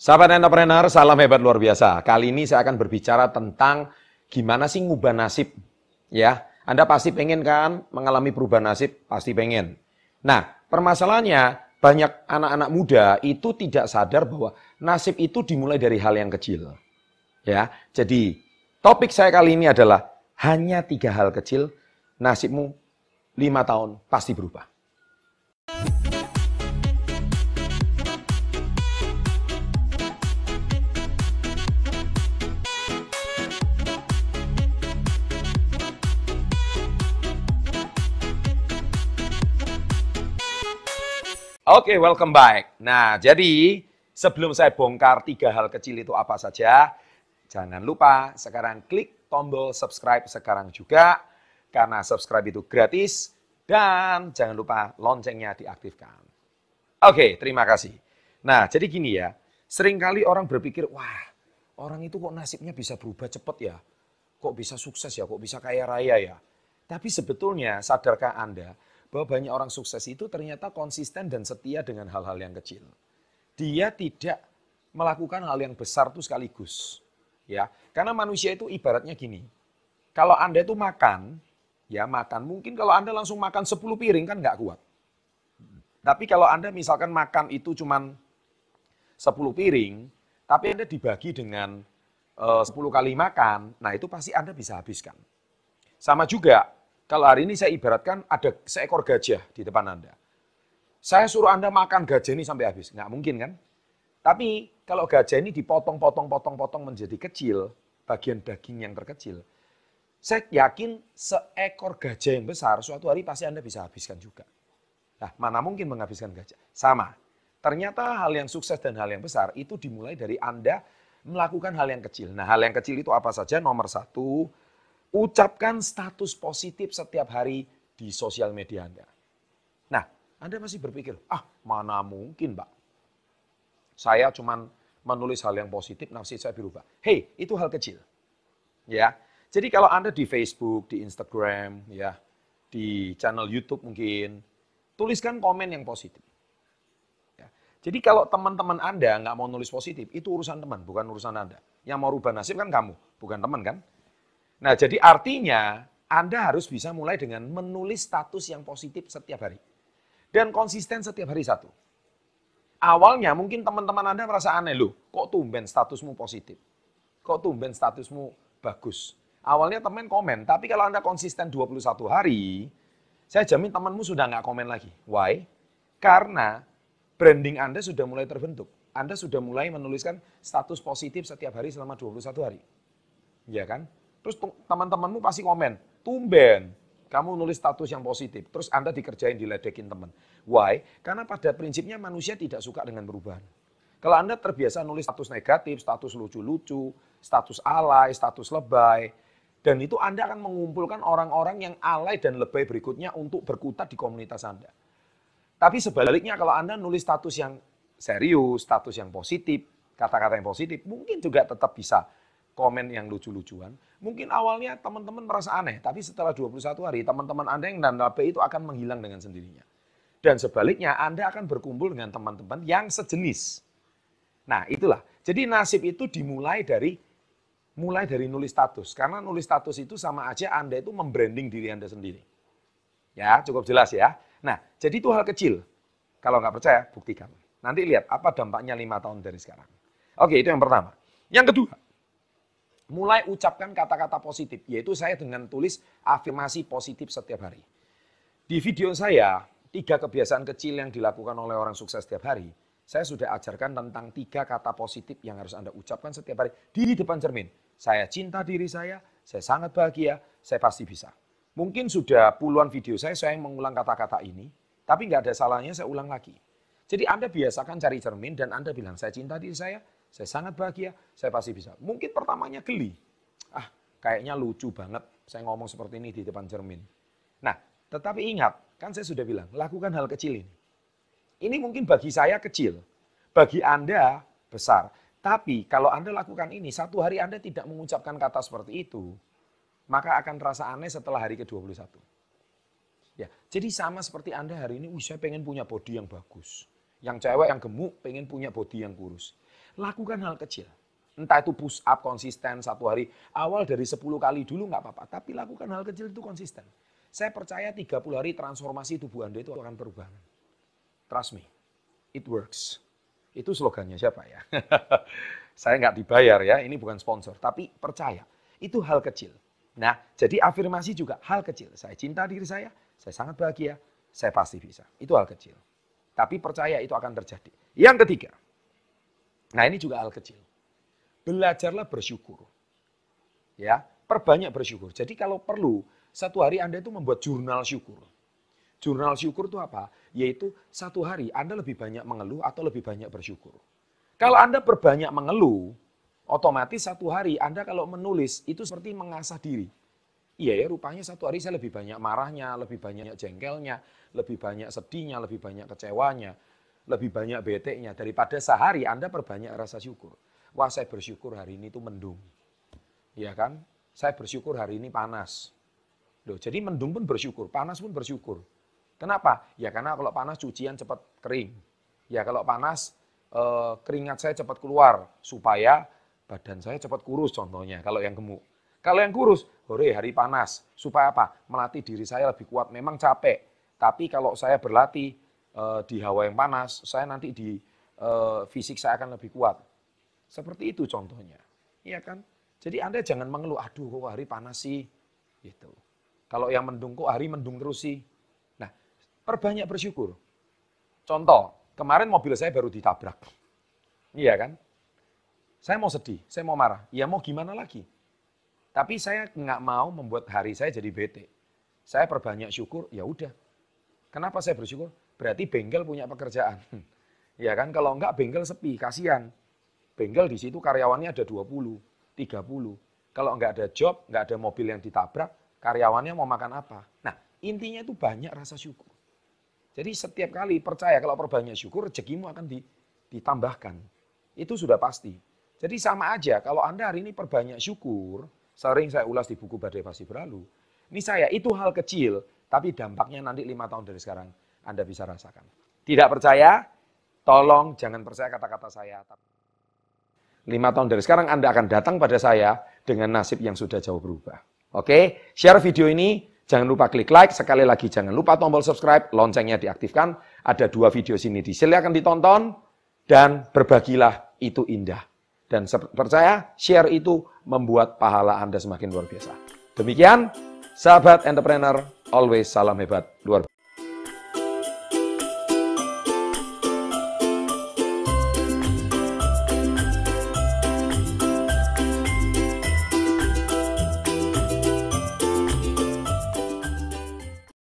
Sahabat entrepreneur, salam hebat luar biasa. Kali ini saya akan berbicara tentang gimana sih ngubah nasib. Ya, Anda pasti pengen kan mengalami perubahan nasib? Pasti pengen. Nah, permasalahannya banyak anak-anak muda itu tidak sadar bahwa nasib itu dimulai dari hal yang kecil. Ya, jadi topik saya kali ini adalah hanya tiga hal kecil, nasibmu lima tahun pasti berubah. Oke, okay, welcome back. Nah, jadi sebelum saya bongkar tiga hal kecil itu apa saja, jangan lupa sekarang klik tombol subscribe sekarang juga, karena subscribe itu gratis, dan jangan lupa loncengnya diaktifkan. Oke, okay, terima kasih. Nah, jadi gini ya, sering kali orang berpikir, wah, orang itu kok nasibnya bisa berubah cepat ya? Kok bisa sukses ya? Kok bisa kaya raya ya? Tapi sebetulnya, sadarkah Anda, bahwa banyak orang sukses itu ternyata konsisten dan setia dengan hal-hal yang kecil. Dia tidak melakukan hal yang besar itu sekaligus. Ya, karena manusia itu ibaratnya gini. Kalau Anda itu makan, ya makan, mungkin kalau Anda langsung makan 10 piring kan nggak kuat. Tapi kalau Anda misalkan makan itu cuma 10 piring, tapi Anda dibagi dengan eh, uh, 10 kali makan, nah itu pasti Anda bisa habiskan. Sama juga kalau hari ini saya ibaratkan ada seekor gajah di depan Anda. Saya suruh Anda makan gajah ini sampai habis. Nggak mungkin kan? Tapi kalau gajah ini dipotong-potong-potong-potong menjadi kecil, bagian daging yang terkecil, saya yakin seekor gajah yang besar suatu hari pasti Anda bisa habiskan juga. Nah, mana mungkin menghabiskan gajah? Sama. Ternyata hal yang sukses dan hal yang besar itu dimulai dari Anda melakukan hal yang kecil. Nah, hal yang kecil itu apa saja? Nomor satu, Ucapkan status positif setiap hari di sosial media Anda. Nah, Anda masih berpikir, ah mana mungkin Pak. Saya cuma menulis hal yang positif, nasib saya berubah. Hei, itu hal kecil. Ya, jadi kalau Anda di Facebook, di Instagram, ya, di channel YouTube mungkin, tuliskan komen yang positif. Ya. Jadi kalau teman-teman Anda nggak mau nulis positif, itu urusan teman, bukan urusan Anda. Yang mau rubah nasib kan kamu, bukan teman kan? Nah, jadi artinya Anda harus bisa mulai dengan menulis status yang positif setiap hari. Dan konsisten setiap hari satu. Awalnya mungkin teman-teman Anda merasa aneh, loh kok tumben statusmu positif? Kok tumben statusmu bagus? Awalnya teman komen, tapi kalau Anda konsisten 21 hari, saya jamin temanmu sudah nggak komen lagi. Why? Karena branding Anda sudah mulai terbentuk. Anda sudah mulai menuliskan status positif setiap hari selama 21 hari. Ya kan? Terus teman-temanmu pasti komen, tumben kamu nulis status yang positif. Terus Anda dikerjain, diledekin teman. Why? Karena pada prinsipnya manusia tidak suka dengan perubahan. Kalau Anda terbiasa nulis status negatif, status lucu-lucu, status alay, status lebay, dan itu Anda akan mengumpulkan orang-orang yang alay dan lebay berikutnya untuk berkutat di komunitas Anda. Tapi sebaliknya kalau Anda nulis status yang serius, status yang positif, kata-kata yang positif, mungkin juga tetap bisa komen yang lucu-lucuan. Mungkin awalnya teman-teman merasa aneh, tapi setelah 21 hari teman-teman Anda yang nanabe itu akan menghilang dengan sendirinya. Dan sebaliknya Anda akan berkumpul dengan teman-teman yang sejenis. Nah, itulah. Jadi nasib itu dimulai dari mulai dari nulis status. Karena nulis status itu sama aja Anda itu membranding diri Anda sendiri. Ya, cukup jelas ya. Nah, jadi itu hal kecil. Kalau nggak percaya, buktikan. Nanti lihat apa dampaknya lima tahun dari sekarang. Oke, itu yang pertama. Yang kedua, mulai ucapkan kata-kata positif, yaitu saya dengan tulis afirmasi positif setiap hari. Di video saya, tiga kebiasaan kecil yang dilakukan oleh orang sukses setiap hari, saya sudah ajarkan tentang tiga kata positif yang harus Anda ucapkan setiap hari di depan cermin. Saya cinta diri saya, saya sangat bahagia, saya pasti bisa. Mungkin sudah puluhan video saya, saya mengulang kata-kata ini, tapi nggak ada salahnya saya ulang lagi. Jadi Anda biasakan cari cermin dan Anda bilang, saya cinta diri saya, saya sangat bahagia, saya pasti bisa. Mungkin pertamanya geli. Ah, kayaknya lucu banget saya ngomong seperti ini di depan cermin. Nah, tetapi ingat, kan saya sudah bilang, lakukan hal kecil ini. Ini mungkin bagi saya kecil, bagi Anda besar. Tapi kalau Anda lakukan ini, satu hari Anda tidak mengucapkan kata seperti itu, maka akan terasa aneh setelah hari ke-21. Ya, jadi sama seperti Anda hari ini, saya pengen punya body yang bagus. Yang cewek yang gemuk pengen punya body yang kurus. Lakukan hal kecil. Entah itu push up konsisten satu hari. Awal dari 10 kali dulu nggak apa-apa. Tapi lakukan hal kecil itu konsisten. Saya percaya 30 hari transformasi tubuh Anda itu akan perubahan. Trust me, it works. Itu slogannya siapa ya? saya nggak dibayar ya, ini bukan sponsor. Tapi percaya, itu hal kecil. Nah, jadi afirmasi juga hal kecil. Saya cinta diri saya, saya sangat bahagia, saya pasti bisa. Itu hal kecil. Tapi percaya itu akan terjadi. Yang ketiga, nah ini juga hal kecil. Belajarlah bersyukur. Ya, perbanyak bersyukur. Jadi kalau perlu, satu hari Anda itu membuat jurnal syukur. Jurnal syukur itu apa? Yaitu satu hari Anda lebih banyak mengeluh atau lebih banyak bersyukur. Kalau Anda berbanyak mengeluh, otomatis satu hari Anda kalau menulis itu seperti mengasah diri. Iya ya, rupanya satu hari saya lebih banyak marahnya, lebih banyak jengkelnya, lebih banyak sedihnya, lebih banyak kecewanya, lebih banyak beteknya. Daripada sehari Anda perbanyak rasa syukur. Wah saya bersyukur hari ini itu mendung. Iya kan? Saya bersyukur hari ini panas. Loh, jadi mendung pun bersyukur, panas pun bersyukur. Kenapa? Ya karena kalau panas cucian cepat kering. Ya kalau panas eh, keringat saya cepat keluar supaya badan saya cepat kurus contohnya kalau yang gemuk. Kalau yang kurus, hore hari panas. Supaya apa? Melatih diri saya lebih kuat. Memang capek. Tapi kalau saya berlatih eh, di hawa yang panas, saya nanti di eh, fisik saya akan lebih kuat. Seperti itu contohnya. Iya kan? Jadi Anda jangan mengeluh, aduh kok hari panas sih. Gitu. Kalau yang mendung kok hari mendung terus sih. Perbanyak bersyukur. Contoh, kemarin mobil saya baru ditabrak. Iya kan? Saya mau sedih, saya mau marah. Ya mau gimana lagi? Tapi saya nggak mau membuat hari saya jadi bete. Saya perbanyak syukur, ya udah. Kenapa saya bersyukur? Berarti bengkel punya pekerjaan. Ya kan, kalau enggak bengkel sepi, kasihan. Bengkel di situ karyawannya ada 20, 30. Kalau enggak ada job, enggak ada mobil yang ditabrak, karyawannya mau makan apa? Nah, intinya itu banyak rasa syukur. Jadi setiap kali percaya kalau perbanyak syukur, rezekimu akan ditambahkan. Itu sudah pasti. Jadi sama aja, kalau Anda hari ini perbanyak syukur, sering saya ulas di buku Badai Pasti Berlalu, ini saya, itu hal kecil, tapi dampaknya nanti lima tahun dari sekarang Anda bisa rasakan. Tidak percaya? Tolong jangan percaya kata-kata saya. Lima tahun dari sekarang Anda akan datang pada saya dengan nasib yang sudah jauh berubah. Oke, share video ini Jangan lupa klik like, sekali lagi jangan lupa tombol subscribe, loncengnya diaktifkan. Ada dua video sini di silakan ditonton dan berbagilah itu indah. Dan percaya share itu membuat pahala Anda semakin luar biasa. Demikian, sahabat entrepreneur, always salam hebat luar biasa.